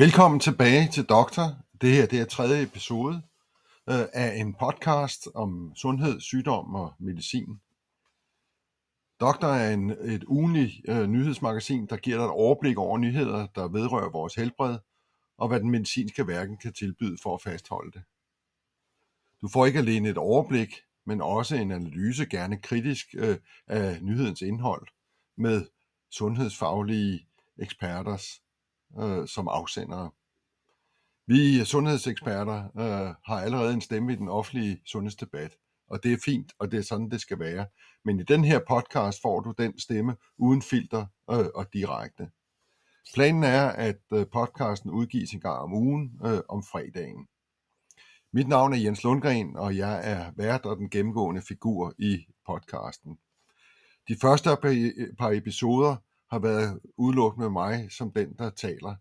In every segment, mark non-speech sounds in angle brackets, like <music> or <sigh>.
Velkommen tilbage til Doktor. Det her det er tredje episode øh, af en podcast om sundhed, sygdom og medicin. Doktor er en, et ugenligt øh, nyhedsmagasin, der giver dig et overblik over nyheder, der vedrører vores helbred, og hvad den medicinske verden kan tilbyde for at fastholde det. Du får ikke alene et overblik, men også en analyse, gerne kritisk, øh, af nyhedens indhold, med sundhedsfaglige eksperters øh, som afsendere. Vi sundhedseksperter øh, har allerede en stemme i den offentlige sundhedsdebat, og det er fint, og det er sådan, det skal være. Men i den her podcast får du den stemme uden filter øh, og direkte. Planen er, at øh, podcasten udgives en gang om ugen øh, om fredagen. Mit navn er Jens Lundgren, og jeg er vært og den gennemgående figur i podcasten. De første par episoder har været udelukkende med mig som den, der taler.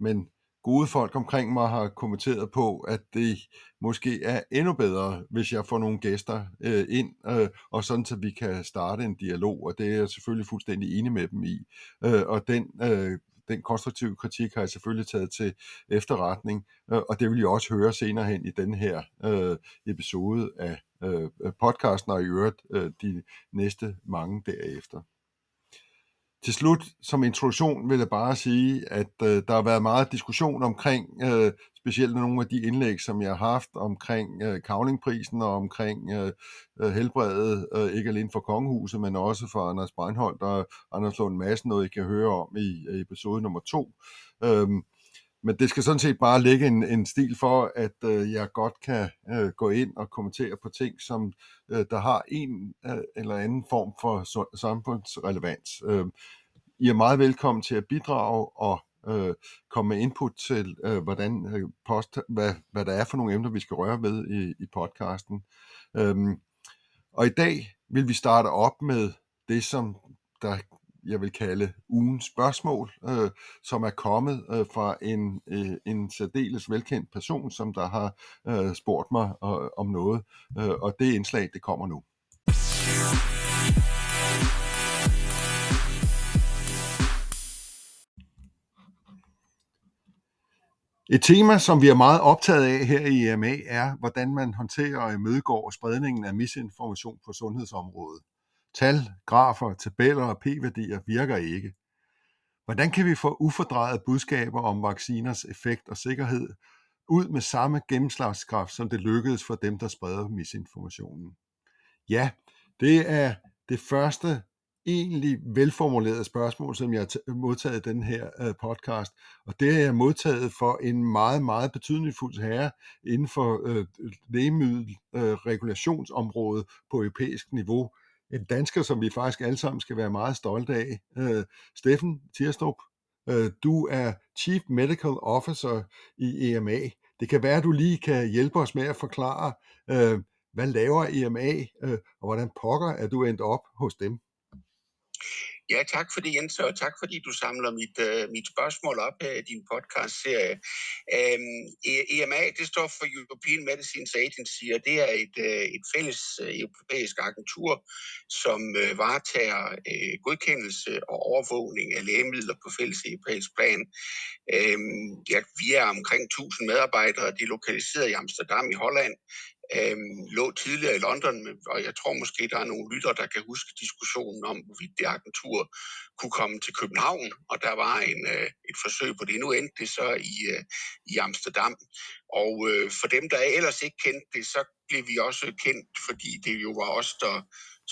Men gode folk omkring mig har kommenteret på, at det måske er endnu bedre, hvis jeg får nogle gæster øh, ind, øh, og sådan så vi kan starte en dialog, og det er jeg selvfølgelig fuldstændig enig med dem i. Øh, og den, øh, den konstruktive kritik har jeg selvfølgelig taget til efterretning, øh, og det vil jeg også høre senere hen i den her øh, episode af øh, podcasten, og i øvrigt øh, de næste mange derefter. Til slut, som introduktion, vil jeg bare sige, at øh, der har været meget diskussion omkring, øh, specielt nogle af de indlæg, som jeg har haft omkring øh, kavlingprisen og omkring øh, øh, helbredet, øh, ikke alene for kongehuset, men også for Anders Breinholt og Anders Lund Madsen, noget I kan høre om i, i episode nummer to. Øhm, men det skal sådan set bare ligge en, en stil for, at øh, jeg godt kan øh, gå ind og kommentere på ting, som øh, der har en øh, eller anden form for samfundsrelevans. Øh, i er meget velkommen til at bidrage og øh, komme med input til, øh, hvordan øh, post, hvad, hvad der er for nogle emner, vi skal røre ved i, i podcasten. Øhm, og i dag vil vi starte op med det, som der jeg vil kalde ugens spørgsmål, øh, som er kommet øh, fra en, øh, en særdeles velkendt person, som der har øh, spurgt mig øh, om noget, øh, og det indslag, det kommer nu. Et tema, som vi er meget optaget af her i EMA, er, hvordan man håndterer og imødegår spredningen af misinformation på sundhedsområdet. Tal, grafer, tabeller og p-værdier virker ikke. Hvordan kan vi få ufordrejet budskaber om vacciners effekt og sikkerhed ud med samme gennemslagskraft, som det lykkedes for dem, der spreder misinformationen? Ja, det er det første egentlig velformulerede spørgsmål, som jeg har modtaget den her øh, podcast. Og det er jeg modtaget for en meget, meget betydningsfuld herre inden for øh, lægemiddelregulationsområdet øh, på europæisk niveau, en dansker, som vi faktisk alle sammen skal være meget stolte af. Uh, Steffen Tierstrup, uh, øh, du er Chief Medical Officer i EMA. Det kan være, at du lige kan hjælpe os med at forklare, uh, hvad laver EMA, uh, og hvordan pokker er du endt op hos dem? Ja, tak for det, Jens, og tak fordi du samler mit, uh, mit spørgsmål op her i din podcast-serie. Øhm, um, EMA, det står for European Medicines Agency, og det er et, uh, et fælles uh, europæisk agentur, som uh, varetager uh, godkendelse og overvågning af lægemidler på fælles europæisk plan. Um, ja, vi er omkring 1000 medarbejdere, de er lokaliseret i Amsterdam i Holland, øh, lå tidligere i London, og jeg tror måske, der er nogle lytter, der kan huske diskussionen om, hvorvidt det agentur kunne komme til København, og der var en, øh, et forsøg på det. Nu endte det så i, øh, i Amsterdam. Og øh, for dem, der ellers ikke kendte det, så blev vi også kendt, fordi det jo var os, der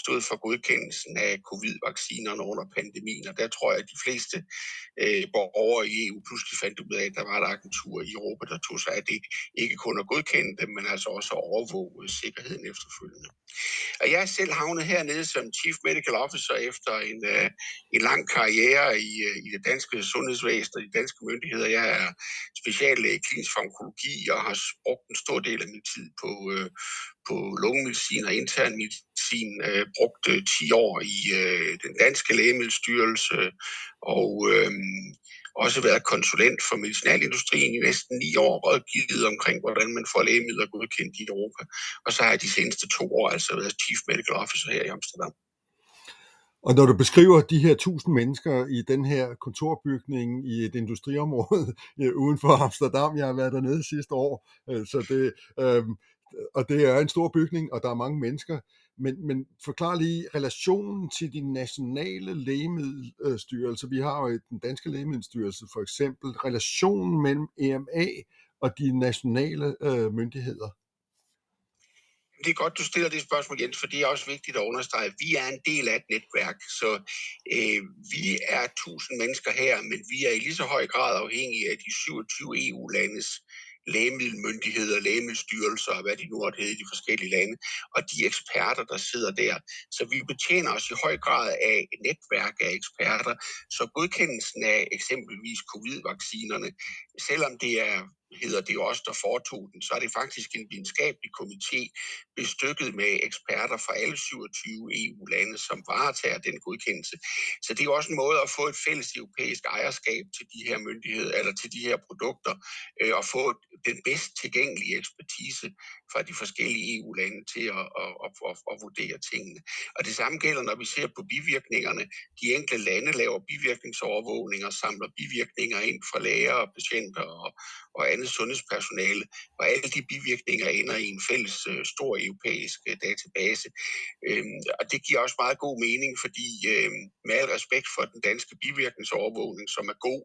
stod for godkendelsen af covid-vaccinerne under pandemien, og der tror jeg, at de fleste øh, borgere i EU pludselig fandt ud af, at der var et agentur i Europa, der tog sig af det, ikke kun at godkende dem, men altså også at overvåge øh, sikkerheden efterfølgende. Og jeg er selv havnet hernede som Chief Medical Officer efter en, øh, en lang karriere i, øh, i det danske sundhedsvæsen og de danske myndigheder. Jeg er speciallæge i klinisk farmakologi og har brugt en stor del af min tid på, øh, på lungemedicin og intern medicin. Øh, Øh, brugte 10 øh, år i øh, den danske lægemiddelstyrelse og øh, også været konsulent for medicinalindustrien i næsten 9 år, rådgivet omkring, hvordan man får lægemidler godkendt i Europa. Og så har jeg de seneste to år altså været Chief Medical Officer her i Amsterdam. Og når du beskriver de her tusind mennesker i den her kontorbygning i et industriområde <laughs> øh, uden for Amsterdam, jeg har været dernede sidste år, øh, så det, øh, og det er en stor bygning, og der er mange mennesker. Men, men forklar lige relationen til de nationale lægemiddelstyrelser. Vi har jo den danske lægemiddelstyrelse for eksempel. Relationen mellem EMA og de nationale øh, myndigheder det er godt, du stiller det spørgsmål, Jens, for det er også vigtigt at understrege. Vi er en del af et netværk, så øh, vi er tusind mennesker her, men vi er i lige så høj grad afhængige af de 27 EU-landes lægemiddelmyndigheder, lægemiddelstyrelser og hvad de nu har hedder i de forskellige lande, og de eksperter, der sidder der. Så vi betjener os i høj grad af et netværk af eksperter, så godkendelsen af eksempelvis covid-vaccinerne, selvom det er hedder det også, der foretog den, så er det faktisk en videnskabelig komité bestykket med eksperter fra alle 27 EU-lande, som varetager den godkendelse. Så det er også en måde at få et fælles europæisk ejerskab til de her myndigheder, eller til de her produkter, øh, og få den bedst tilgængelige ekspertise fra de forskellige EU-lande til at, at, at, at, at vurdere tingene. Og det samme gælder, når vi ser på bivirkningerne. De enkelte lande laver bivirkningsovervågninger, samler bivirkninger ind fra læger og patienter og, og andet sundhedspersonale, og alle de bivirkninger ender i en fælles øh, stor europæisk øh, database. Øhm, og det giver også meget god mening, fordi øh, med al respekt for den danske bivirkningsovervågning, som er god,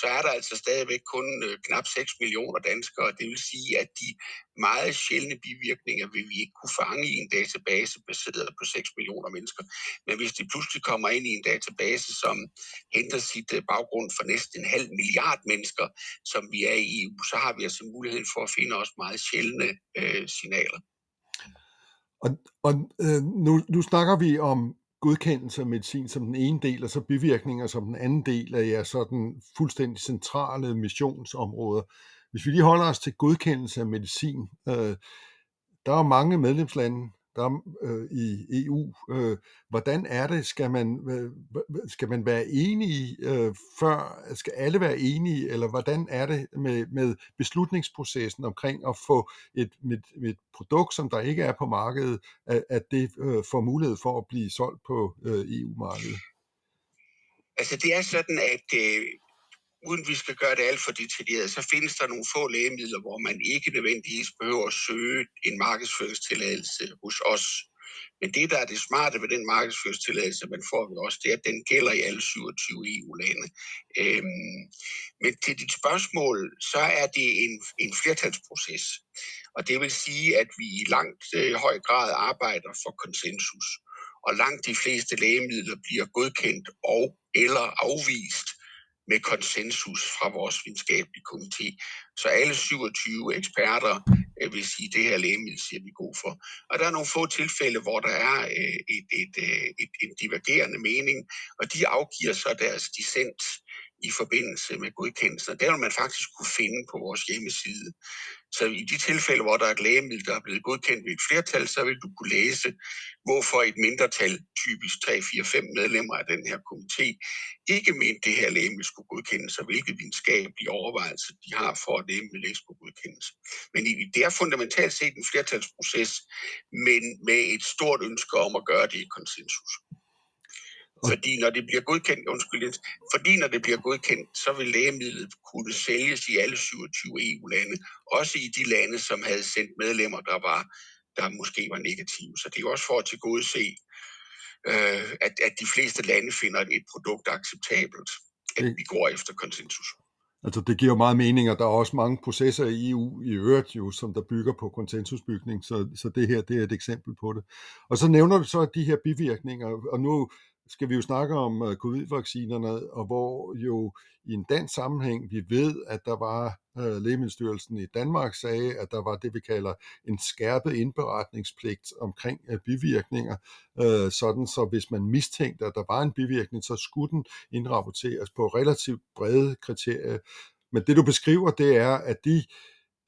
så er der altså stadigvæk kun øh, knap 6 millioner danskere. Det vil sige, at de meget sjældne bivirkninger vil vi ikke kunne fange i en database baseret på 6 millioner mennesker. Men hvis de pludselig kommer ind i en database, som henter sit øh, baggrund for næsten en halv milliard mennesker, som vi er i EU, så har vi altså mulighed for at finde også meget sjældne øh, signaler. Og, og øh, nu, nu snakker vi om godkendelse af medicin som den ene del, og så bivirkninger som den anden del af jeres sådan fuldstændig centrale missionsområder. Hvis vi lige holder os til godkendelse af medicin, øh, der er mange medlemslande, der øh, i EU. Øh, hvordan er det? Skal man, øh, skal man være enige øh, før? Skal alle være enige? Eller hvordan er det med, med beslutningsprocessen omkring at få et, med, med et produkt, som der ikke er på markedet, at, at det øh, får mulighed for at blive solgt på øh, EU-markedet? Altså det er sådan, at øh, uden vi skal gøre det alt for detaljeret, så findes der nogle få lægemidler, hvor man ikke nødvendigvis behøver at søge en markedsføringstilladelse hos os. Men det, der er det smarte ved den markedsføringstilladelse, man får vi også, det er, at den gælder i alle 27 EU-lande. Øhm, men til dit spørgsmål, så er det en, en flertalsproces. Og det vil sige, at vi i langt øh, høj grad arbejder for konsensus. Og langt de fleste lægemidler bliver godkendt og eller afvist med konsensus fra vores videnskabelige komité. Så alle 27 eksperter øh, vil sige, at det her lægemiddel siger vi god for. Og der er nogle få tilfælde, hvor der er øh, et, et, et, et, en divergerende mening, og de afgiver så deres dissens i forbindelse med godkendelsen. Det vil man faktisk kunne finde på vores hjemmeside. Så i de tilfælde, hvor der er et lægemiddel, der er blevet godkendt ved et flertal, så vil du kunne læse, hvorfor et mindretal, typisk 3, 4, 5 medlemmer af den her komité, ikke mente, det her lægemiddel skulle godkendes, og hvilke videnskabelige overvejelser de har for, at lægemiddel ikke skulle godkendes. Men det er fundamentalt set en flertalsproces, men med et stort ønske om at gøre det i konsensus. Fordi når det bliver godkendt, undskyld, fordi når det bliver godkendt, så vil lægemidlet kunne sælges i alle 27 EU-lande, også i de lande, som havde sendt medlemmer, der var der måske var negative. Så det er også for at tilgodese, øh, at, at de fleste lande finder et produkt acceptabelt, at vi går efter konsensus. Altså det giver meget mening, og der er også mange processer i EU i øvrigt jo, som der bygger på konsensusbygning, så, så det her det er et eksempel på det. Og så nævner du så de her bivirkninger, og nu skal vi jo snakke om øh, covid-vaccinerne, og hvor jo i en dansk sammenhæng, vi ved, at der var øh, Lægemiddelstyrelsen i Danmark sagde, at der var det, vi kalder en skærpet indberetningspligt omkring øh, bivirkninger, øh, sådan så hvis man mistænkte, at der var en bivirkning, så skulle den indrapporteres på relativt brede kriterier. Men det du beskriver, det er, at de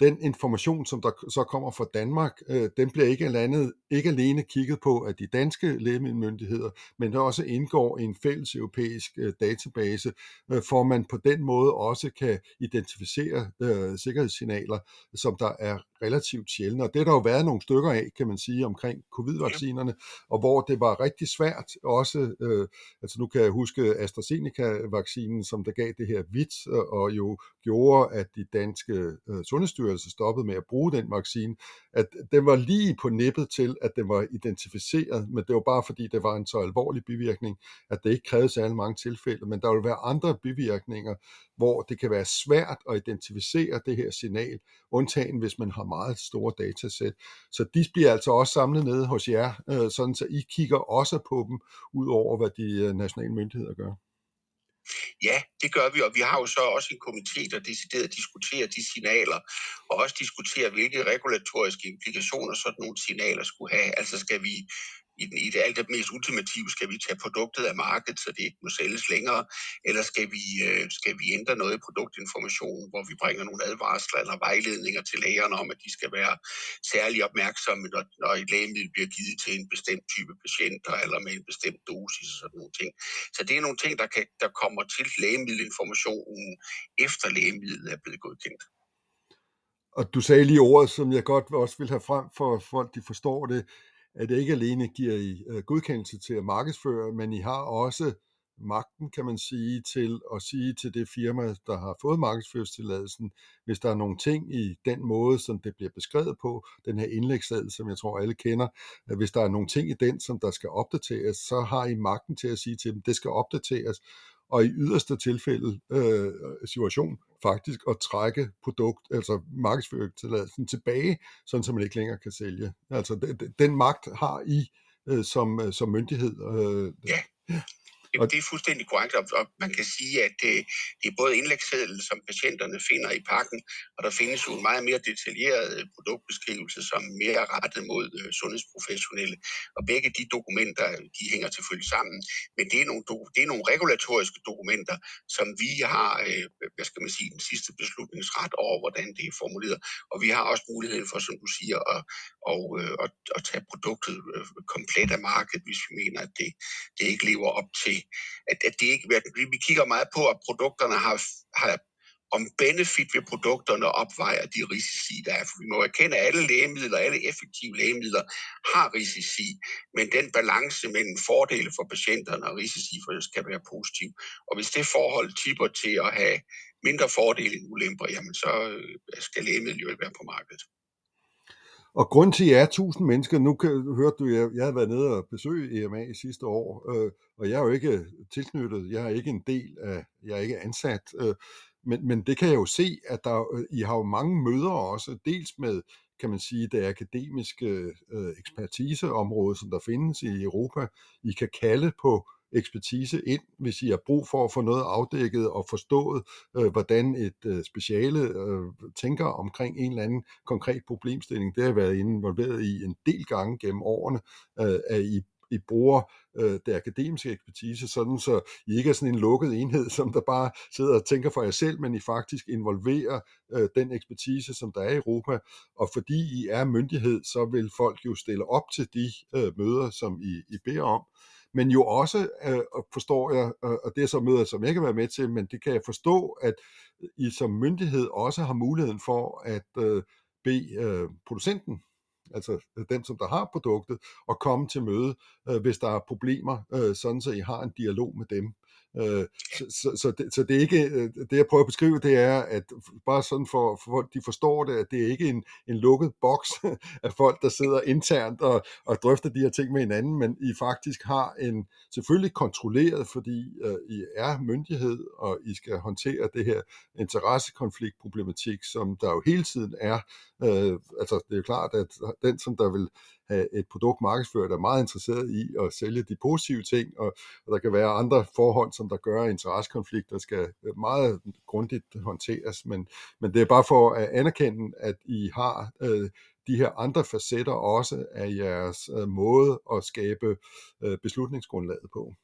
den information, som der så kommer fra Danmark, øh, den bliver ikke alene, ikke alene kigget på af de danske lægemiddelmyndigheder, men der også indgår i en fælles europæisk øh, database, øh, for man på den måde også kan identificere øh, sikkerhedssignaler, som der er relativt sjældne. Og det har der jo været nogle stykker af, kan man sige, omkring covid-vaccinerne, og hvor det var rigtig svært også, øh, altså nu kan jeg huske AstraZeneca-vaccinen, som der gav det her vidt, øh, og jo gjorde, at de danske øh, sundhedsstyrelse stoppede med at bruge den vaccine, at den var lige på nippet til, at den var identificeret, men det var bare fordi, det var en så alvorlig bivirkning, at det ikke krævede særlig mange tilfælde, men der vil være andre bivirkninger, hvor det kan være svært at identificere det her signal, undtagen hvis man har meget store datasæt. Så de bliver altså også samlet nede hos jer, øh, sådan så I kigger også på dem, ud over hvad de øh, nationale myndigheder gør. Ja, det gør vi, og vi har jo så også en komité, der decideret diskuterer de signaler, og også diskuterer, hvilke regulatoriske implikationer sådan nogle signaler skulle have. Altså skal vi i, den, i det alt det mest ultimative, skal vi tage produktet af markedet, så det ikke må sælges længere, eller skal vi, øh, skal vi ændre noget i produktinformationen, hvor vi bringer nogle advarsler eller vejledninger til lægerne om, at de skal være særlig opmærksomme, når, når et lægemiddel bliver givet til en bestemt type patienter, eller med en bestemt dosis og sådan nogle ting. Så det er nogle ting, der, kan, der kommer til lægemiddelinformationen, efter lægemidlet er blevet godkendt. Og du sagde lige ordet, som jeg godt også vil have frem for folk, de forstår det, at det ikke alene giver I øh, godkendelse til at markedsføre, men I har også magten, kan man sige, til at sige til det firma, der har fået markedsføringstilladelsen, hvis der er nogle ting i den måde, som det bliver beskrevet på, den her indlægsseddel, som jeg tror alle kender, at hvis der er nogle ting i den, som der skal opdateres, så har I magten til at sige til dem, det skal opdateres, og i yderste tilfælde øh, situation faktisk at trække produkt, altså markedsføringstilladelsen tilbage, sådan så man ikke længere kan sælge. Altså den, den magt har I øh, som, øh, som myndighed. Øh, ja. Jamen, det er fuldstændig korrekt, og man kan sige, at det, det er både indlægsseddel, som patienterne finder i pakken, og der findes jo en meget mere detaljeret øh, produktbeskrivelse, som er mere rettet mod øh, sundhedsprofessionelle. Og begge de dokumenter, de hænger selvfølgelig sammen, men det er nogle, det er nogle regulatoriske dokumenter, som vi har, øh, hvad skal man sige, den sidste beslutningsret over, hvordan det er formuleret. Og vi har også muligheden for, som du siger, at, og, at, at tage produktet komplet af markedet, hvis vi mener, at det, det ikke lever op til at, at det ikke, vi kigger meget på, at produkterne har, har om benefit ved produkterne opvejer de risici, der er. For vi må erkende, at alle lægemidler, alle effektive lægemidler har risici, men den balance mellem fordele for patienterne og risici for det skal være positiv. Og hvis det forhold tipper til at have mindre fordele end ulemper, jamen så øh, skal lægemidlet jo ikke være på markedet. Og grund til, at jeg er 1000 mennesker, nu kan, hørte du, jeg, jeg har været nede og besøge EMA i sidste år, øh, og jeg er jo ikke tilknyttet, jeg er ikke en del af, jeg er ikke ansat, øh, men, men det kan jeg jo se, at der, øh, I har jo mange møder også, dels med, kan man sige, det akademiske øh, ekspertiseområde, som der findes i Europa. I kan kalde på ekspertise ind, hvis I har brug for at få noget afdækket og forstået, øh, hvordan et øh, speciale øh, tænker omkring en eller anden konkret problemstilling. Det har jeg været involveret i en del gange gennem årene, øh, at I i bruger øh, det akademiske ekspertise, sådan så I ikke er sådan en lukket enhed, som der bare sidder og tænker for jer selv, men I faktisk involverer øh, den ekspertise, som der er i Europa. Og fordi I er myndighed, så vil folk jo stille op til de øh, møder, som I, I beder om men jo også, øh, forstår jeg, øh, og det er så møder, som jeg kan være med til, men det kan jeg forstå, at I som myndighed også har muligheden for at øh, bede øh, producenten, altså den, som der har produktet, at komme til møde, øh, hvis der er problemer, øh, sådan så I har en dialog med dem. Øh, så, så, så, det, så det er ikke, øh, det jeg prøver at beskrive, det er, at bare sådan for, for folk, de forstår det, at det er ikke en, en lukket boks <laughs> af folk, der sidder internt og, og drøfter de her ting med hinanden, men I faktisk har en, selvfølgelig kontrolleret, fordi uh, I er myndighed, og I skal håndtere det her interessekonfliktproblematik, som der jo hele tiden er. Uh, altså, det er jo klart, at den, som der vil et produkt markedsført, er meget interesseret i at sælge de positive ting, og, og der kan være andre forhold, som der gør, interessekonflikter skal øh, meget grundigt håndteres, men, men det er bare for at anerkende, at I har øh, de her andre facetter også af jeres øh, måde at skabe øh, beslutningsgrundlaget på.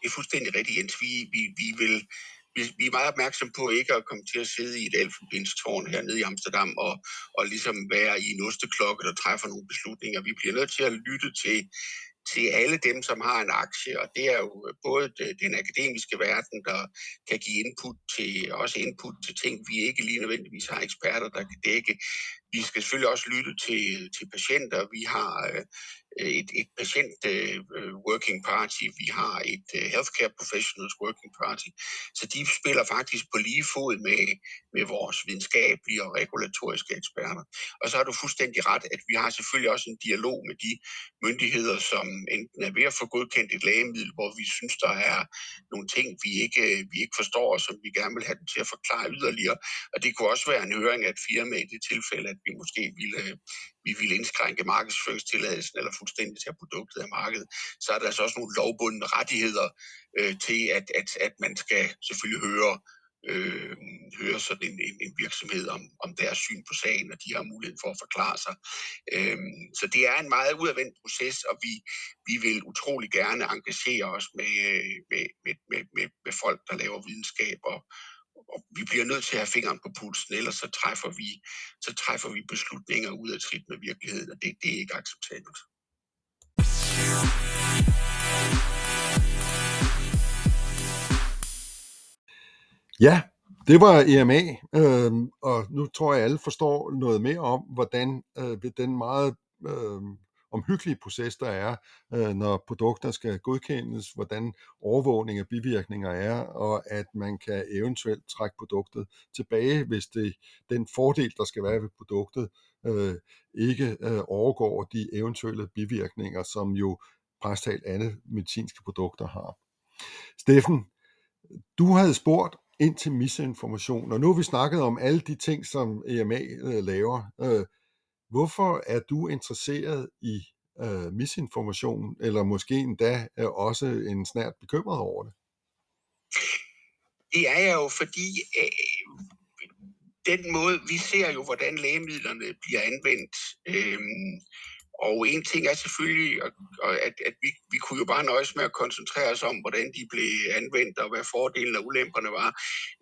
Det er fuldstændig rigtigt, Jens. Vi, vi, vi vil vi, vi er meget opmærksomme på ikke at komme til at sidde i et elfenbenstårn hernede i Amsterdam og, og ligesom være i en osteklokke, der træffer nogle beslutninger. Vi bliver nødt til at lytte til, til alle dem, som har en aktie, og det er jo øh, både den akademiske verden, der kan give input til, også input til ting, vi ikke lige nødvendigvis har eksperter, der kan dække. Vi skal selvfølgelig også lytte til, til patienter. Vi har øh, et, et patient uh, working party, vi har et uh, healthcare professionals working party, så de spiller faktisk på lige fod med, med vores videnskabelige og regulatoriske eksperter. Og så har du fuldstændig ret, at vi har selvfølgelig også en dialog med de myndigheder, som enten er ved at få godkendt et lægemiddel, hvor vi synes, der er nogle ting, vi ikke, vi ikke forstår, og som vi gerne vil have dem til at forklare yderligere. Og det kunne også være en høring af et firma i det tilfælde, at vi måske ville, vi ville indskrænke markedsføringstilladelsen eller fuldstændig tage produktet af markedet, så er der altså også nogle lovbundne rettigheder øh, til, at, at, at man skal selvfølgelig høre øh, høre sådan en, en, en virksomhed om, om deres syn på sagen, og de har mulighed for at forklare sig. Øh, så det er en meget udadvendt proces, og vi, vi vil utrolig gerne engagere os med, øh, med, med, med, med, med folk, der laver videnskab og, og vi bliver nødt til at have fingeren på pulsen, ellers så træffer vi, så træffer vi beslutninger ud af trit med virkeligheden, og det, det er ikke acceptabelt. Ja, det var EMA, øh, og nu tror jeg, alle forstår noget mere om, hvordan øh, ved den meget øh, omhyggelige proces, der er, øh, når produkter skal godkendes, hvordan overvågning af bivirkninger er, og at man kan eventuelt trække produktet tilbage, hvis det den fordel, der skal være ved produktet, øh, ikke øh, overgår de eventuelle bivirkninger, som jo præstalt alle medicinske produkter har. Steffen, du havde spurgt ind til misinformation, og nu har vi snakket om alle de ting, som EMA øh, laver. Øh, Hvorfor er du interesseret i øh, misinformation, eller måske endda er også en snært bekymret over det? Det er jeg jo, fordi øh, den måde, vi ser jo, hvordan lægemidlerne bliver anvendt. Øh, og en ting er selvfølgelig, at, at vi, vi kunne jo bare nøjes med at koncentrere os om, hvordan de blev anvendt, og hvad fordelene og ulemperne var.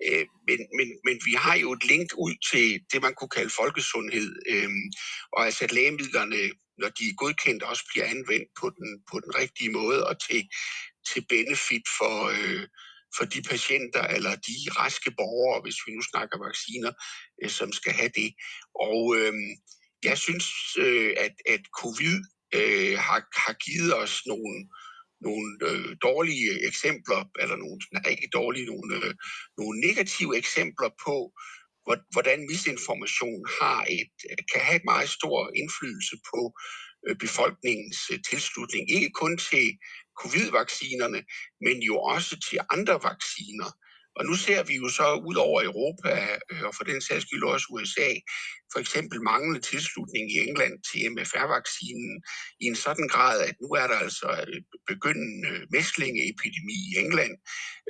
Øh, men, men, men vi har jo et link ud til det, man kunne kalde folkesundhed, øh, og altså at lægemidlerne, når de er godkendt, også bliver anvendt på den, på den rigtige måde, og til, til benefit for... Øh, for de patienter eller de raske borgere, hvis vi nu snakker vacciner, som skal have det. Og øh, jeg synes, øh, at, at covid øh, har, har givet os nogle, nogle øh, dårlige eksempler, eller nogle nej, ikke dårlige, nogle, øh, nogle negative eksempler på, hvordan misinformation har et, kan have et meget stor indflydelse på øh, befolkningens øh, tilslutning. Ikke kun til covid-vaccinerne, men jo også til andre vacciner. Og nu ser vi jo så ud over Europa, øh, og for den sags skyld også USA, for eksempel manglende tilslutning i England til MFR-vaccinen i en sådan grad, at nu er der altså øh, begyndende øh, mæslingeepidemi i England,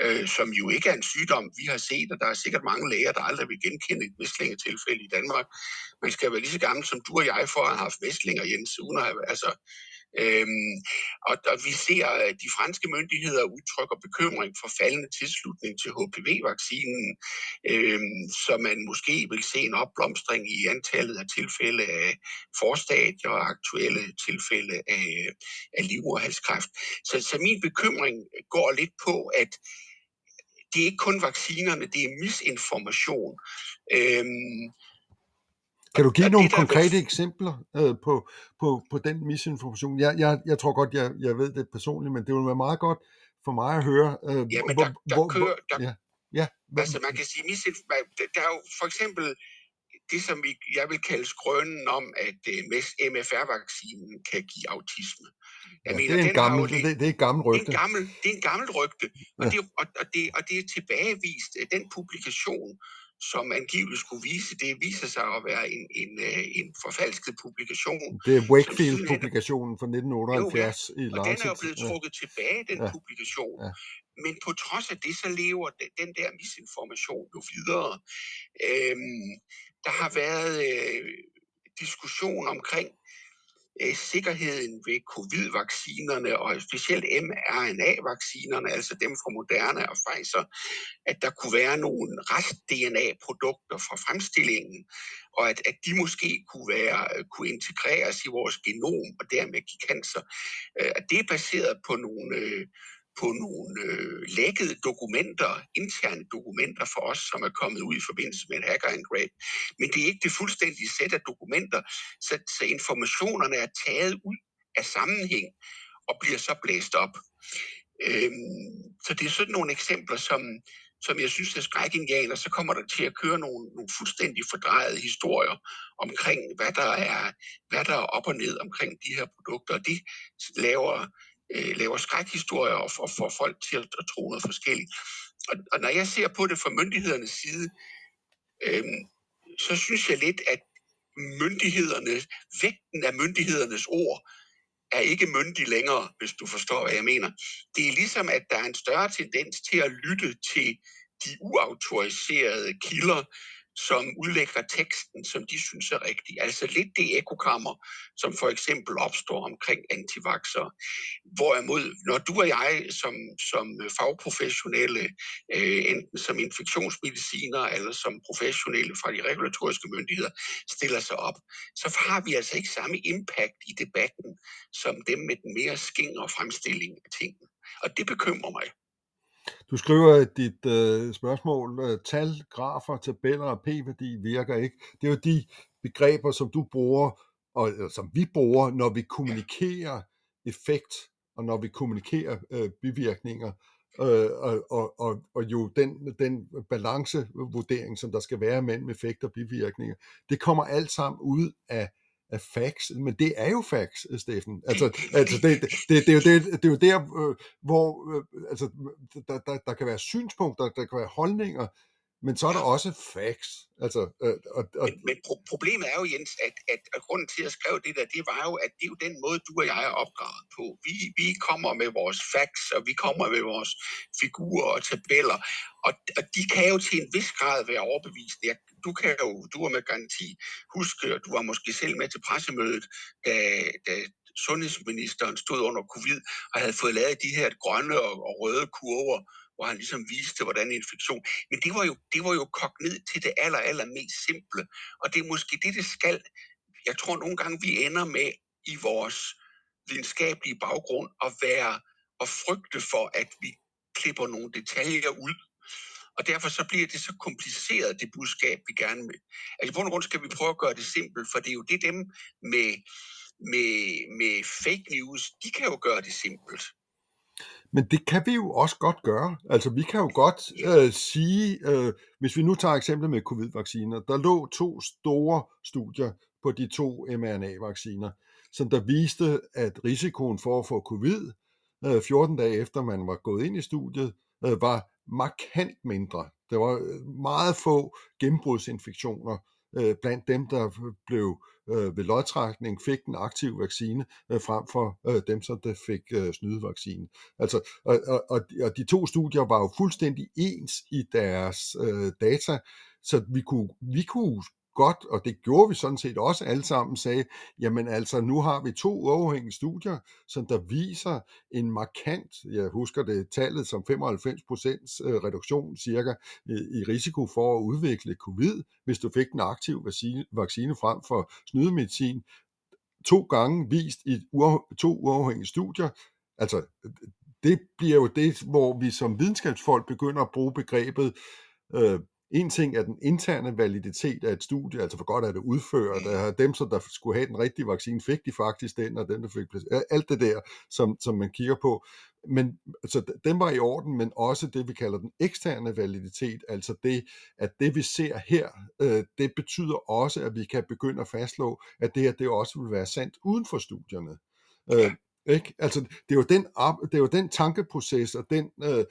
øh, som jo ikke er en sygdom, vi har set, og der er sikkert mange læger, der aldrig vil genkende et mæslingetilfælde i Danmark. Man skal være lige så gammel som du og jeg for at have haft mæslinger, Jens, uden at have, altså, Øhm, og, og vi ser, at de franske myndigheder udtrykker bekymring for faldende tilslutning til HPV-vaccinen, øhm, så man måske vil se en opblomstring i antallet af tilfælde af forstadier og aktuelle tilfælde af, øh, af livmoderhalskræft. Så, så min bekymring går lidt på, at det er ikke kun vaccinerne, det er misinformation. Øhm, kan du give nogle konkrete eksempler øh, på, på, på den misinformation? Jeg, jeg, jeg tror godt, jeg, jeg ved det personligt, men det vil være meget godt for mig at høre. Øh, ja, men der, der hvor, kører... Der, ja, ja, altså man kan sige, misinformation, der er jo for eksempel det, som vi, jeg vil kalde skrønen om, at øh, MFR-vaccinen kan give autisme. Jeg ja, mener, det, er en gammel, det, det er et gammelt rygte. Det er, en gammel, det er en gammel rygte, og, ja. det, og, og, det, og det er tilbagevist. Den publikation, som angiveligt skulle vise, det viser sig at være en, en, øh, en forfalsket publikation. Det er Wakefield-publikationen fra 1978 jo, ja. i Lancet. Og den er jo blevet trukket ja. tilbage, den ja. publikation. Ja. Men på trods af det, så lever den der misinformation jo videre. Øhm, der har været øh, diskussion omkring, Øh, sikkerheden ved covid-vaccinerne og specielt mRNA-vaccinerne, altså dem fra Moderna og Pfizer, at der kunne være nogle rest-DNA-produkter fra fremstillingen, og at, at de måske kunne, være, øh, kunne integreres i vores genom og dermed give cancer. Øh, det er baseret på nogle, øh, på nogle øh, lækkede dokumenter, interne dokumenter for os, som er kommet ud i forbindelse med en hackerangreb. Men det er ikke det fuldstændige sæt af dokumenter, så, så informationerne er taget ud af sammenhæng og bliver så blæst op. Øhm, så det er sådan nogle eksempler, som, som jeg synes er skrækindjagende, så kommer der til at køre nogle, nogle fuldstændig fordrejede historier omkring, hvad der, er, hvad der er op og ned omkring de her produkter. Og det laver øh, laver skrækhistorier og får, får folk til at, at tro noget forskelligt. Og, og når jeg ser på det fra myndighedernes side, øh, så synes jeg lidt, at myndighederne, vægten af myndighedernes ord, er ikke myndig længere, hvis du forstår, hvad jeg mener. Det er ligesom, at der er en større tendens til at lytte til de uautoriserede kilder, som udlægger teksten, som de synes er rigtig. Altså lidt det ekokammer, som for eksempel opstår omkring antivaxere. Hvorimod, når du og jeg som, som fagprofessionelle, øh, enten som infektionsmediciner eller som professionelle fra de regulatoriske myndigheder, stiller sig op, så har vi altså ikke samme impact i debatten, som dem med den mere skingre fremstilling af tingene. Og det bekymrer mig. Du skriver at dit øh, spørgsmål, øh, tal, grafer, tabeller og p-værdi virker ikke. Det er jo de begreber, som du bruger, og eller, som vi bruger, når vi kommunikerer effekt, og når vi kommunikerer øh, bivirkninger, øh, og, og, og, og jo den, den balancevurdering, som der skal være mellem effekt og bivirkninger, det kommer alt sammen ud af af facts, men det er jo facts, Steffen. Altså, <laughs> altså det, det, det, det, er jo det, det er jo der, øh, hvor øh, altså, der, der, der kan være synspunkter, der kan være holdninger, men så er der også facts. Altså, øh, og, og... Men, men pro- problemet er jo, Jens, at, at, at grunden til at skrive det der, det var jo, at det er jo den måde, du og jeg er opdraget på. Vi, vi kommer med vores facts, og vi kommer med vores figurer og tabeller, og, og de kan jo til en vis grad være overbevist. Jeg, du kan jo, du er med garanti huske, og du var måske selv med til pressemødet, da, da sundhedsministeren stod under covid og havde fået lavet de her grønne og, og røde kurver, hvor han ligesom viste, hvordan infektion... Men det var jo, det var jo kogt ned til det aller, aller mest simple. Og det er måske det, det skal... Jeg tror nogle gange, vi ender med i vores videnskabelige baggrund at være og frygte for, at vi klipper nogle detaljer ud. Og derfor så bliver det så kompliceret, det budskab, vi gerne vil. Altså på grund skal vi prøve at gøre det simpelt, for det er jo det dem med, med, med fake news, de kan jo gøre det simpelt. Men det kan vi jo også godt gøre. Altså vi kan jo godt øh, sige, øh, hvis vi nu tager eksemplet med covid-vacciner, der lå to store studier på de to mRNA-vacciner, som der viste, at risikoen for at få covid øh, 14 dage efter man var gået ind i studiet, øh, var markant mindre. Der var øh, meget få gennembrudsinfektioner øh, blandt dem, der blev øh, øh, ved lodtrækning fik den aktive vaccine, øh, frem for øh, dem, som der fik øh, snydevaccinen. Altså, og, og, og de to studier var jo fuldstændig ens i deres øh, data, så vi kunne, vi kunne godt, og det gjorde vi sådan set også alle sammen, sagde, jamen altså, nu har vi to uafhængige studier, som der viser en markant, jeg husker det tallet som 95% øh, reduktion cirka øh, i risiko for at udvikle covid, hvis du fik den aktive vaccine, vaccine frem for snydemedicin, to gange vist i to uafhængige studier, altså det bliver jo det, hvor vi som videnskabsfolk begynder at bruge begrebet øh, en ting er den interne validitet af et studie, altså hvor godt er det udført, mm. dem, som der skulle have den rigtige vaccine, fik de faktisk den, og dem, der fik alt det der, som, som man kigger på. Men altså, den var i orden, men også det, vi kalder den eksterne validitet, altså det, at det, vi ser her, øh, det betyder også, at vi kan begynde at fastslå, at det her, det også vil være sandt uden for studierne. Øh, ikke? Altså, det, er jo den, det er jo den tankeproces og den, øh,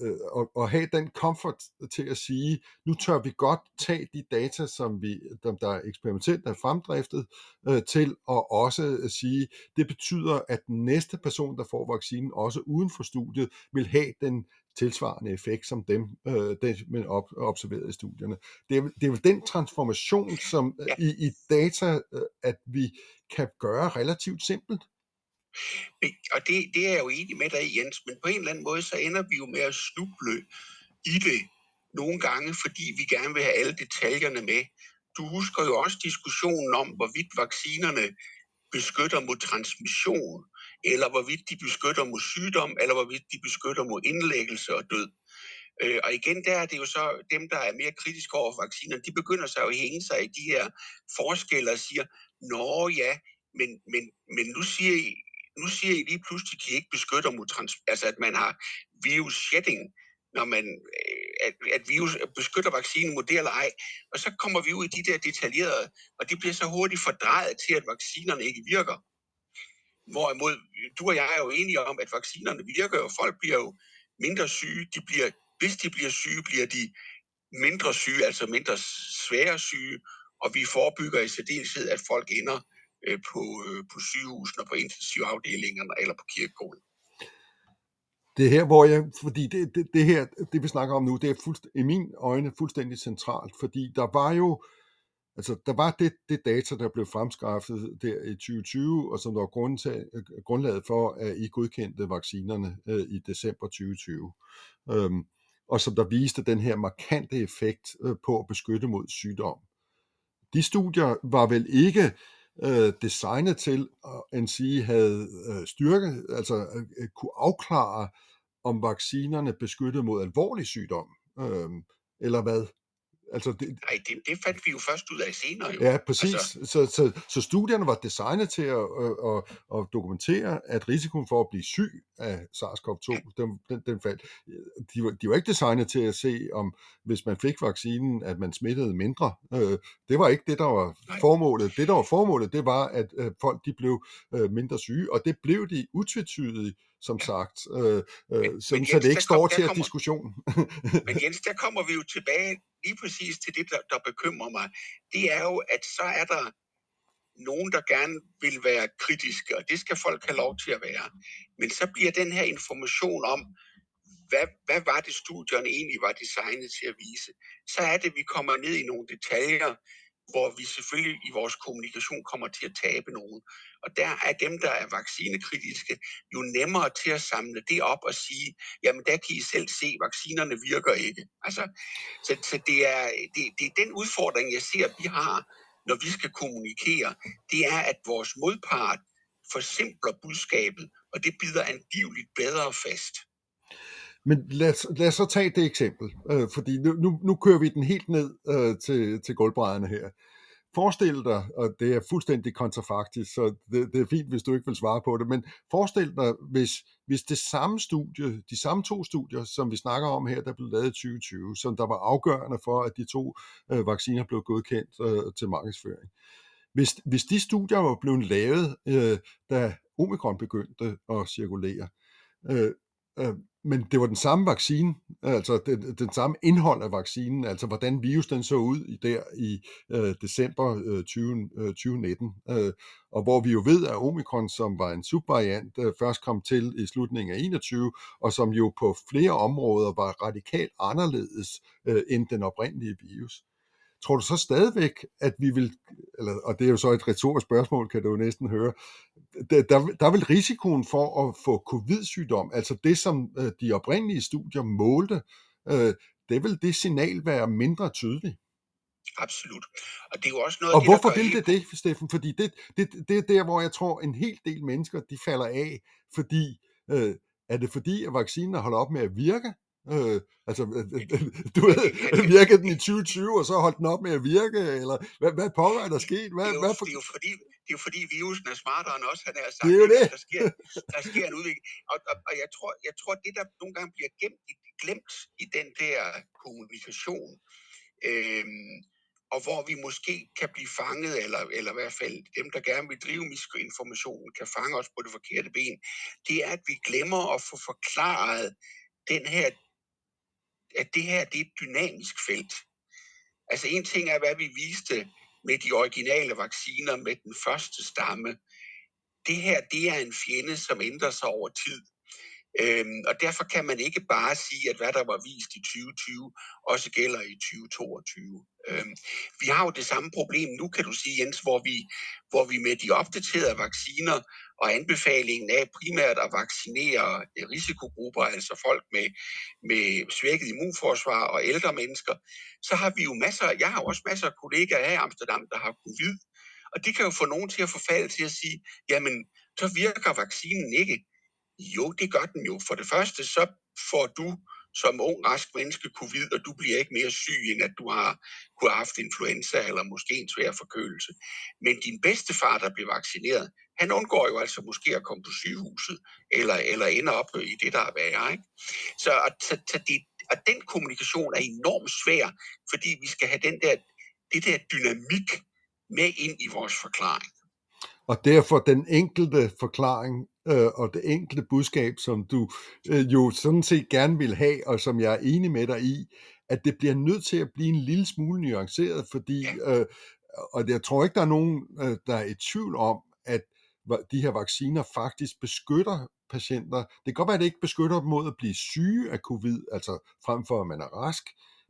øh, og, og have den comfort til at sige, nu tør vi godt tage de data, som vi, dem, der eksperimentelt er fremdriftet, øh, til at også sige, det betyder, at den næste person, der får vaccinen, også uden for studiet, vil have den tilsvarende effekt som dem, øh, den, man op, observerede i studierne. Det er, det er jo den transformation, som ja. i, i data, øh, at vi kan gøre relativt simpelt. Og det, det er jeg jo enig med dig, Jens, men på en eller anden måde, så ender vi jo med at snuble i det nogle gange, fordi vi gerne vil have alle detaljerne med. Du husker jo også diskussionen om, hvorvidt vaccinerne beskytter mod transmission, eller hvorvidt de beskytter mod sygdom, eller hvorvidt de beskytter mod indlæggelse og død. Øh, og igen, der er det jo så dem, der er mere kritiske over vacciner, de begynder så at hænge sig i de her forskelle og siger, nå ja, men, men, men nu siger I, nu siger I lige pludselig, at de ikke beskytter mod trans, altså at man har virus shedding, når man, øh, at, at virus beskytter vaccinen mod det eller ej. Og så kommer vi ud i de der detaljerede, og det bliver så hurtigt fordrejet til, at vaccinerne ikke virker. Hvorimod, du og jeg er jo enige om, at vaccinerne virker, og folk bliver jo mindre syge. De bliver, hvis de bliver syge, bliver de mindre syge, altså mindre svære syge, og vi forebygger i særdeleshed, at folk ender øh, på, øh, på sygehusene og på intensivafdelingerne eller på kirkegården. Det her, hvor jeg, fordi det, det, det her, det vi snakker om nu, det er fuldst, i min øjne fuldstændig centralt, fordi der var jo, altså der var det, det data, der blev fremskaffet der i 2020, og som der var grund grundlaget for, at I godkendte vaccinerne øh, i december 2020. Øhm, og som der viste den her markante effekt øh, på at beskytte mod sygdom. De studier var vel ikke øh, designet til, at en sige havde øh, styrke, altså øh, øh, kunne afklare, om vaccinerne beskyttede mod alvorlig sygdom, øh, eller hvad? Altså det, Nej, det, det fandt vi jo først ud af senere. Jo. Ja, præcis. Altså... Så, så, så studierne var designet til at, at, at, dokumentere, at risikoen for at blive syg af SARS-CoV-2, ja. den, den, den faldt. De var, de var ikke designet til at se, om hvis man fik vaccinen, at man smittede mindre. Øh, det var ikke det, der var Nej. formålet. Det, der var formålet, det var, at folk de blev øh, mindre syge, og det blev de utvetydigt som sagt, øh, øh, men, så, men Jens, så det ikke står kom, til at diskussion. men Jens, der kommer vi jo tilbage lige præcis til det, der, der bekymrer mig. Det er jo, at så er der nogen, der gerne vil være kritiske, og det skal folk have lov til at være. Men så bliver den her information om, hvad, hvad var det, studierne egentlig var designet til at vise, så er det, at vi kommer ned i nogle detaljer, hvor vi selvfølgelig i vores kommunikation kommer til at tabe nogen. Og der er dem, der er vaccinekritiske, jo nemmere til at samle det op og sige, jamen der kan I selv se, vaccinerne virker ikke. Altså, så, så det, er, det, det er den udfordring, jeg ser, vi har, når vi skal kommunikere. Det er, at vores modpart forsimpler budskabet, og det bider angiveligt bedre fast. Men lad lad os så tage det eksempel, øh, fordi nu, nu, nu kører vi den helt ned øh, til, til gulvbrædderne her. Forestil dig, og det er fuldstændig kontrafaktisk, så det, det er fint, hvis du ikke vil svare på det, men forestil dig, hvis, hvis det samme studie, de samme to studier, som vi snakker om her, der blev lavet i 2020, som der var afgørende for, at de to øh, vacciner blev godkendt øh, til markedsføring. Hvis, hvis de studier var blevet lavet, øh, da omikron begyndte at cirkulere, øh, øh, men det var den samme vaccine, altså den, den samme indhold af vaccinen, altså hvordan virus den så ud i der i øh, december øh, 20, øh, 2019, øh, og hvor vi jo ved, at omikron, som var en subvariant, øh, først kom til i slutningen af 21, og som jo på flere områder var radikalt anderledes øh, end den oprindelige virus. Tror du så stadigvæk, at vi vil, eller, og det er jo så et retorisk spørgsmål, kan du jo næsten høre, der, der, vil risikoen for at få covid-sygdom, altså det, som øh, de oprindelige studier målte, øh, det vil det signal være mindre tydeligt. Absolut. Og det er jo også noget Og det, hvorfor vil det det, Steffen? Fordi det, det, det er der, hvor jeg tror, en hel del mennesker, de falder af, fordi, øh, er det fordi, at vaccinen holder op med at virke? Øh, altså, øh, øh, <laughs> du ved, virkede den i 2020, og så holdt den op med at virke, eller hvad, hvad pågår er der sket? Hvad, det, er jo, hvad for... det, er jo fordi, det er jo fordi virusen er smartere end os, han er sagt. Det er jo det. Der sker, der sker en udvikling. Og, og, og jeg, tror, jeg tror, det der nogle gange bliver gemt, glemt i den der kommunikation, øh, og hvor vi måske kan blive fanget, eller, eller i hvert fald dem, der gerne vil drive misinformationen, kan fange os på det forkerte ben, det er, at vi glemmer at få forklaret den her at det her det er et dynamisk felt. Altså en ting er, hvad vi viste med de originale vacciner med den første stamme. Det her, det er en fjende, som ændrer sig over tid. Øhm, og derfor kan man ikke bare sige, at hvad der var vist i 2020 også gælder i 2022. Øhm, vi har jo det samme problem nu, kan du sige, Jens, hvor vi, hvor vi med de opdaterede vacciner og anbefalingen af primært at vaccinere øh, risikogrupper, altså folk med, med svækket immunforsvar og ældre mennesker, så har vi jo masser, jeg har også masser af kollegaer her i Amsterdam, der har covid, og det kan jo få nogen til at forfalde til at sige, jamen, så virker vaccinen ikke. Jo, det gør den jo. For det første, så får du som ung, rask menneske covid, og du bliver ikke mere syg, end at du har kunne have haft influenza eller måske en svær forkølelse. Men din bedstefar, der bliver vaccineret, han undgår jo altså måske at komme på sygehuset, eller, eller ender op i det, der er værre. Ikke? Så, så, så det, og den kommunikation er enormt svær, fordi vi skal have den der, det der dynamik med ind i vores forklaring. Og derfor den enkelte forklaring øh, og det enkelte budskab, som du øh, jo sådan set gerne vil have, og som jeg er enig med dig i, at det bliver nødt til at blive en lille smule nuanceret, fordi, øh, og jeg tror ikke, der er nogen, øh, der er i tvivl om, at de her vacciner faktisk beskytter patienter. Det kan godt være, at det ikke beskytter dem mod at blive syge af covid, altså frem for at man er rask,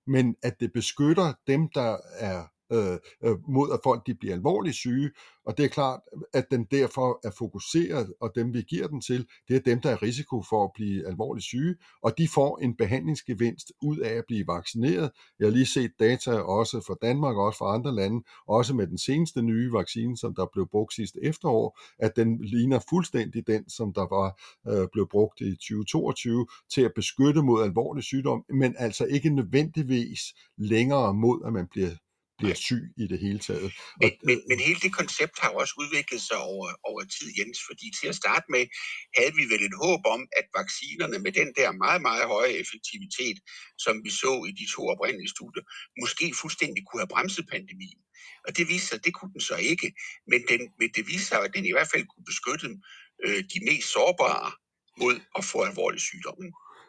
men at det beskytter dem, der er Øh, øh, mod at folk de bliver alvorligt syge, og det er klart, at den derfor er fokuseret, og dem vi giver den til, det er dem, der er risiko for at blive alvorligt syge, og de får en behandlingsgevinst ud af at blive vaccineret. Jeg har lige set data også fra Danmark og også fra andre lande, også med den seneste nye vaccine, som der blev brugt sidste efterår, at den ligner fuldstændig den, som der var øh, blev brugt i 2022 til at beskytte mod alvorlig sygdom, men altså ikke nødvendigvis længere mod, at man bliver bliver syg i det hele taget. Men, og, men, men hele det koncept har også udviklet sig over, over tid, Jens, fordi til at starte med havde vi vel et håb om, at vaccinerne med den der meget, meget høje effektivitet, som vi så i de to oprindelige studier, måske fuldstændig kunne have bremset pandemien. Og det viste sig, det kunne den så ikke. Men, den, men det viste sig, at den i hvert fald kunne beskytte øh, de mest sårbare mod at få alvorlig sygdomme.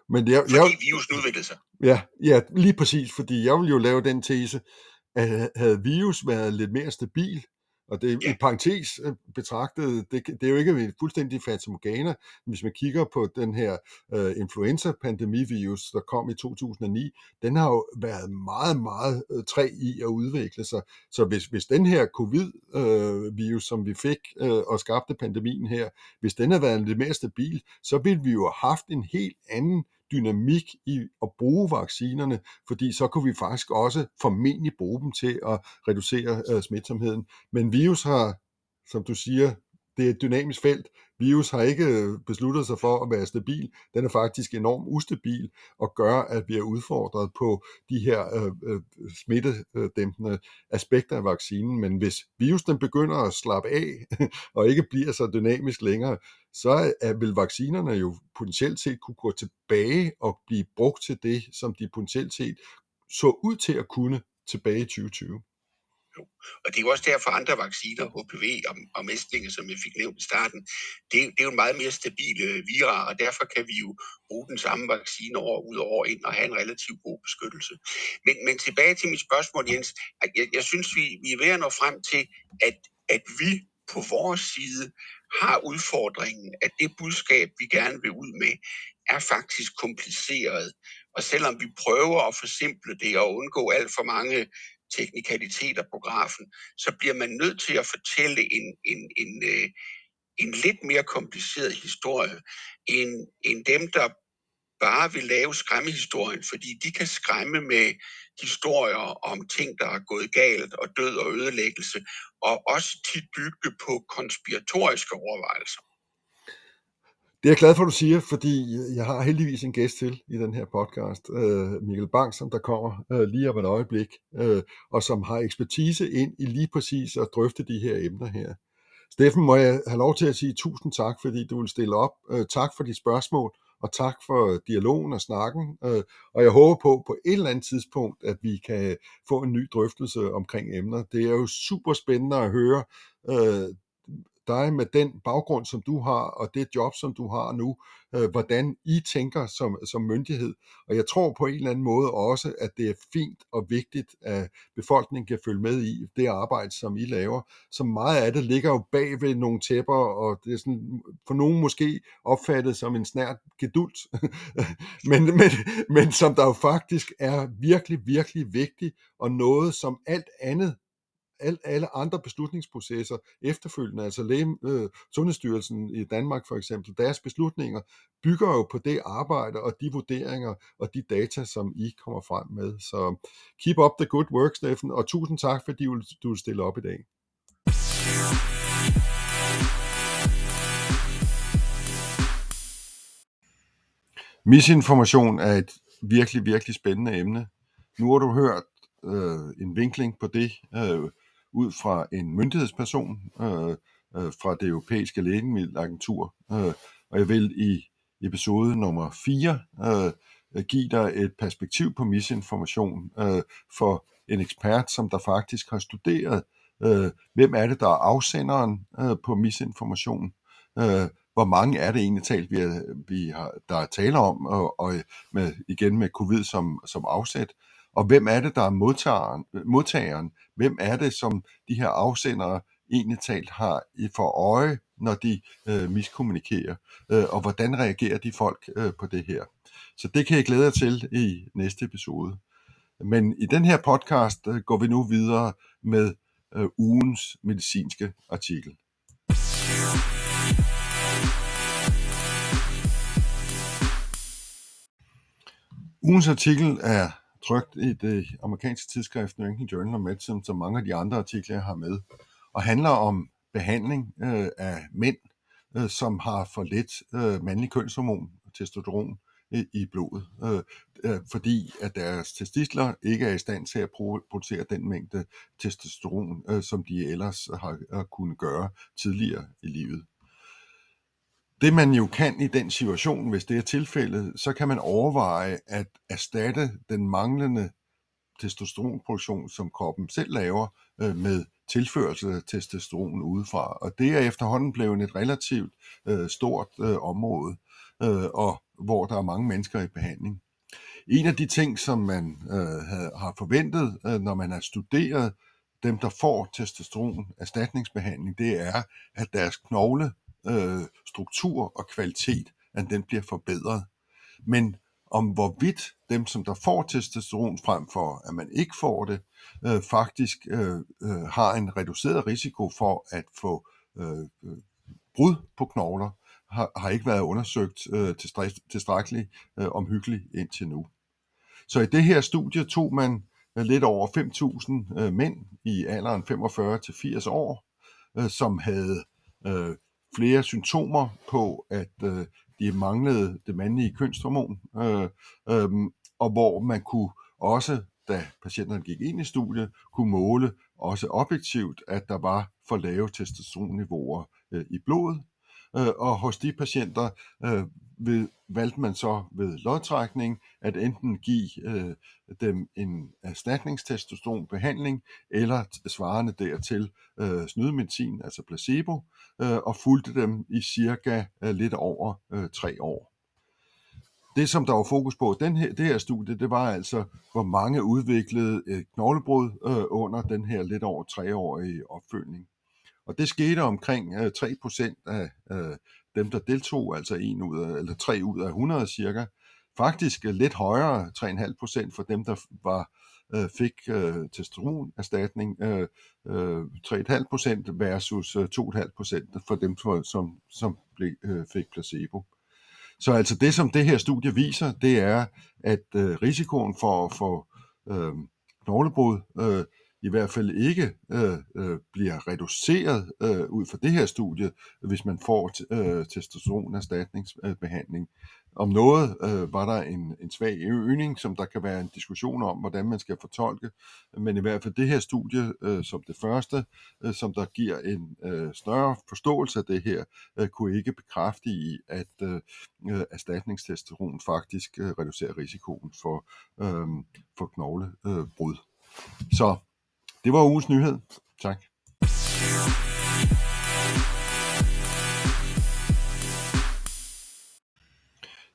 Men jeg, fordi jeg, virusen udviklede sig. Ja, ja, lige præcis, fordi jeg vil jo lave den tese, at havde virus været lidt mere stabil, og det ja. i parentes øh, betragtet, det, det er jo ikke en fuldstændig fatamorgana. Hvis man kigger på den her uh, influenza-pandemivirus, der kom i 2009, den har jo været meget, meget uh, træ i at udvikle sig. Så hvis, hvis den her covid-virus, uh, som vi fik uh, og skabte pandemien her, hvis den havde været lidt mere stabil, så ville vi jo have haft en helt anden dynamik i at bruge vaccinerne, fordi så kunne vi faktisk også formentlig bruge dem til at reducere øh, smitsomheden. Men virus har, som du siger, det er et dynamisk felt. Virus har ikke øh, besluttet sig for at være stabil. Den er faktisk enormt ustabil og gør, at vi er udfordret på de her øh, øh smittedæmpende aspekter af vaccinen. Men hvis virusen begynder at slappe af <laughs> og ikke bliver så dynamisk længere, så vil vaccinerne jo potentielt set kunne gå tilbage og blive brugt til det, som de potentielt set så ud til at kunne tilbage i 2020. Jo. Og det er jo også derfor andre vacciner, HPV og, og mæslinger, som jeg fik nævnt i starten, det, det er jo en meget mere stabil øh, vira, og derfor kan vi jo bruge den samme vaccine år ud og år ind og have en relativt god beskyttelse. Men, men tilbage til mit spørgsmål, Jens. Jeg, jeg synes, vi, vi er ved at nå frem til, at, at vi på vores side har udfordringen, at det budskab, vi gerne vil ud med, er faktisk kompliceret. Og selvom vi prøver at forsimple det og undgå alt for mange teknikaliteter på grafen, så bliver man nødt til at fortælle en, en, en, øh, en lidt mere kompliceret historie end, end dem, der bare vil lave skræmmehistorien, fordi de kan skræmme med historier om ting, der er gået galt og død og ødelæggelse, og også tit bygge på konspiratoriske overvejelser. Det er jeg glad for, at du siger, fordi jeg har heldigvis en gæst til i den her podcast, øh, Mikkel Bang, som der kommer øh, lige om et øjeblik, øh, og som har ekspertise ind i lige præcis at drøfte de her emner her. Steffen, må jeg have lov til at sige tusind tak, fordi du vil stille op. Øh, tak for de spørgsmål, og tak for dialogen og snakken. Øh, og jeg håber på, på et eller andet tidspunkt, at vi kan få en ny drøftelse omkring emner. Det er jo super spændende at høre øh, dig med den baggrund, som du har, og det job, som du har nu, øh, hvordan I tænker som, som myndighed. Og jeg tror på en eller anden måde også, at det er fint og vigtigt, at befolkningen kan følge med i det arbejde, som I laver. Så meget af det ligger jo bag ved nogle tæpper, og det er sådan, for nogen måske opfattet som en snært gedult, <laughs> men, men, men som der jo faktisk er virkelig, virkelig vigtigt, og noget, som alt andet alt, alle andre beslutningsprocesser efterfølgende, altså læge, øh, Sundhedsstyrelsen i Danmark for eksempel, deres beslutninger bygger jo på det arbejde og de vurderinger og de data, som I kommer frem med. Så keep up the good work, Steffen, og tusind tak, fordi du vil stille op i dag. Misinformation er et virkelig, virkelig spændende emne. Nu har du hørt øh, en vinkling på det, øh, ud fra en myndighedsperson øh, øh, fra det europæiske lægemiddelagentur. Øh, og jeg vil i episode nummer 4 øh, give dig et perspektiv på misinformation øh, for en ekspert, som der faktisk har studeret, øh, hvem er det, der er afsenderen øh, på misinformation, øh, hvor mange er det egentlig talt, vi, er, vi har, der er tale om, og, og med, igen med covid som, som afsæt, og hvem er det, der er modtageren, modtageren? Hvem er det, som de her afsendere egentlig talt har i for øje, når de øh, miskommunikerer? Øh, og hvordan reagerer de folk øh, på det her? Så det kan jeg glæde jer til i næste episode. Men i den her podcast øh, går vi nu videre med øh, ugens medicinske artikel. Ugens artikel er trykt i det amerikanske tidsskrift New England Journal of Medicine, som mange af de andre artikler, jeg har med, og handler om behandling øh, af mænd, øh, som har for lidt øh, mandlig kønshormon, testosteron, i, i blodet, øh, øh, fordi at deres testikler ikke er i stand til at producere den mængde testosteron, øh, som de ellers har, har kunnet gøre tidligere i livet. Det man jo kan i den situation, hvis det er tilfældet, så kan man overveje at erstatte den manglende testosteronproduktion, som kroppen selv laver, øh, med tilførsel af testosteron udefra. Og det er efterhånden blevet et relativt øh, stort øh, område, øh, og hvor der er mange mennesker i behandling. En af de ting, som man øh, har forventet, øh, når man har studeret dem, der får testosteron erstatningsbehandling, det er, at deres knogle øh, struktur og kvalitet, at den bliver forbedret. Men om hvorvidt dem, som der får testosteron frem for, at man ikke får det, øh, faktisk øh, øh, har en reduceret risiko for at få øh, øh brud på knogler, har, har ikke været undersøgt øh, tilstrækkeligt øh, omhyggeligt indtil nu. Så i det her studie tog man øh, lidt over 5.000 øh, mænd i alderen 45 til 80 år, øh, som havde øh, flere symptomer på, at øh, de manglede det mandlige kønshormon, øh, øh, og hvor man kunne også, da patienterne gik ind i studiet, kunne måle også objektivt, at der var for lave testosteronniveauer øh, i blodet, øh, og hos de patienter øh, ved, valgte man så ved lodtrækning at enten give øh, dem en erstatningstestosteronbehandling eller svarende dertil øh, snydemedicin, altså placebo, øh, og fulgte dem i cirka øh, lidt over øh, tre år. Det, som der var fokus på den her, det her studie, det var altså, hvor mange udviklede knoglebrud øh, under den her lidt over treårige opfølgning. Og det skete omkring øh, 3% af øh, dem, der deltog, altså en ud af, eller 3 ud af 100 cirka. Faktisk øh, lidt højere, 3,5% for dem, der var øh, fik øh, testosteronerstatning, øh, øh, 3,5% versus øh, 2,5% for dem, for, som, som blev, øh, fik placebo. Så altså det, som det her studie viser, det er, at øh, risikoen for at få øh, knoglebrud øh, i hvert fald ikke øh, øh, bliver reduceret øh, ud fra det her studie, hvis man får øh, testosteronerstatningsbehandling. Om noget øh, var der en, en svag øgning, som der kan være en diskussion om, hvordan man skal fortolke, men i hvert fald det her studie øh, som det første, øh, som der giver en øh, større forståelse af det her, øh, kunne ikke bekræfte i, at øh, øh erstatningstestosteron faktisk øh, reducerer risikoen for, øh, for knoglebrud. Øh, Så det var ugens nyhed. Tak.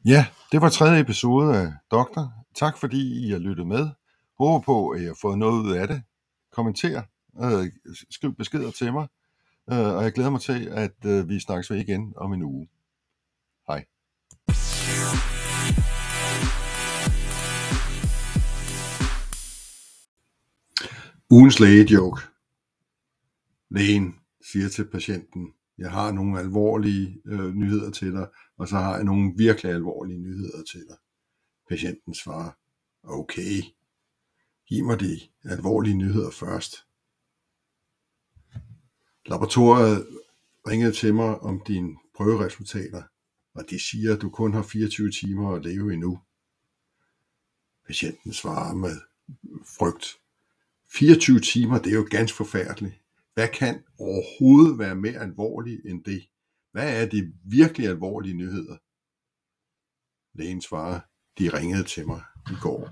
Ja, det var tredje episode af Doktor. Tak fordi I har lyttet med. Håber på, at I har fået noget ud af det. Kommenter, øh, skriv beskeder til mig, øh, og jeg glæder mig til, at øh, vi snakkes ved igen om en uge. Ugens lægejoke. Lægen siger til patienten, jeg har nogle alvorlige øh, nyheder til dig, og så har jeg nogle virkelig alvorlige nyheder til dig. Patienten svarer, okay, giv mig de alvorlige nyheder først. Laboratoriet ringede til mig om dine prøveresultater, og de siger, at du kun har 24 timer at leve endnu. Patienten svarer med frygt. 24 timer, det er jo ganske forfærdeligt. Hvad kan overhovedet være mere alvorligt end det? Hvad er de virkelig alvorlige nyheder? Lægen svarer, de ringede til mig i går.